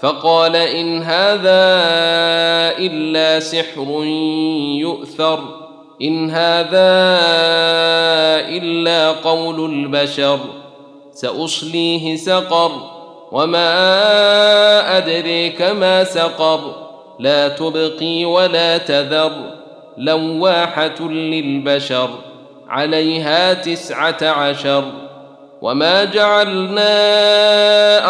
فقال إن هذا إلا سحر يؤثر إن هذا إلا قول البشر سأصليه سقر وما أدريك ما سقر لا تبقي ولا تذر لواحة للبشر عليها تسعة عشر. وما جعلنا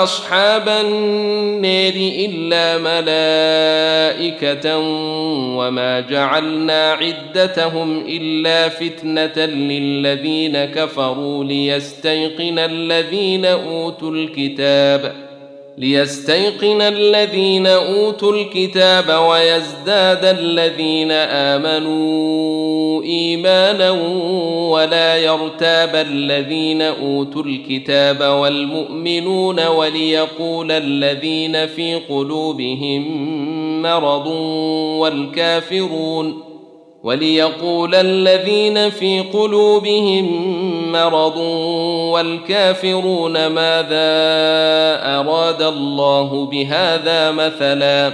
اصحاب النار الا ملائكه وما جعلنا عدتهم الا فتنه للذين كفروا ليستيقن الذين اوتوا الكتاب ليستيقن الذين أوتوا الكتاب ويزداد الذين آمنوا إيمانا ولا يرتاب الذين أوتوا الكتاب والمؤمنون وليقول الذين في قلوبهم مرض والكافرون وليقول الذين في قلوبهم مرض والكافرون ماذا أراد الله بهذا مثلا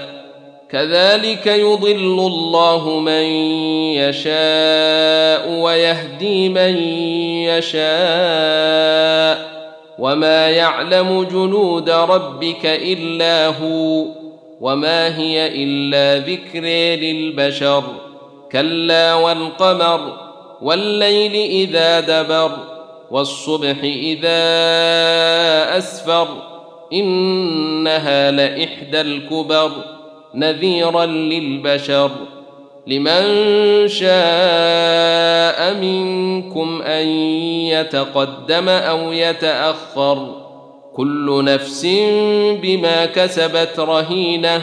كذلك يضل الله من يشاء ويهدي من يشاء وما يعلم جنود ربك إلا هو وما هي إلا ذكر للبشر كلا والقمر والليل إذا دبر والصبح إذا أسفر إنها لإحدى الكبر نذيرا للبشر لمن شاء منكم أن يتقدم أو يتأخر كل نفس بما كسبت رهينة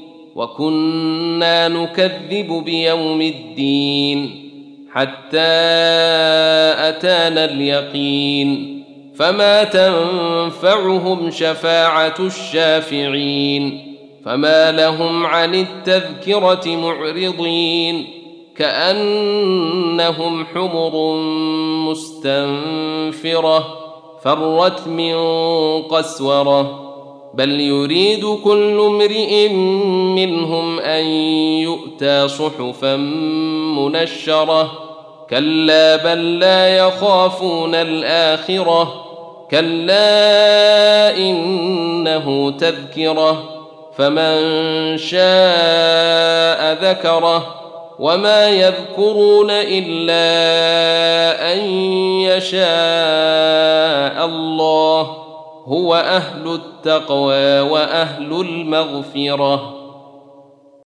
وكنا نكذب بيوم الدين حتى أتانا اليقين فما تنفعهم شفاعة الشافعين فما لهم عن التذكرة معرضين كأنهم حمر مستنفرة فرت من قسورة بل يريد كل امرئ منهم أن يؤتى صحفا منشرة. كلا بل لا يخافون الآخرة. كلا إنه تذكرة. فمن شاء ذكره. وما يذكرون إلا أن يشاء الله. هو أهل التقوى وأهل المغفرة.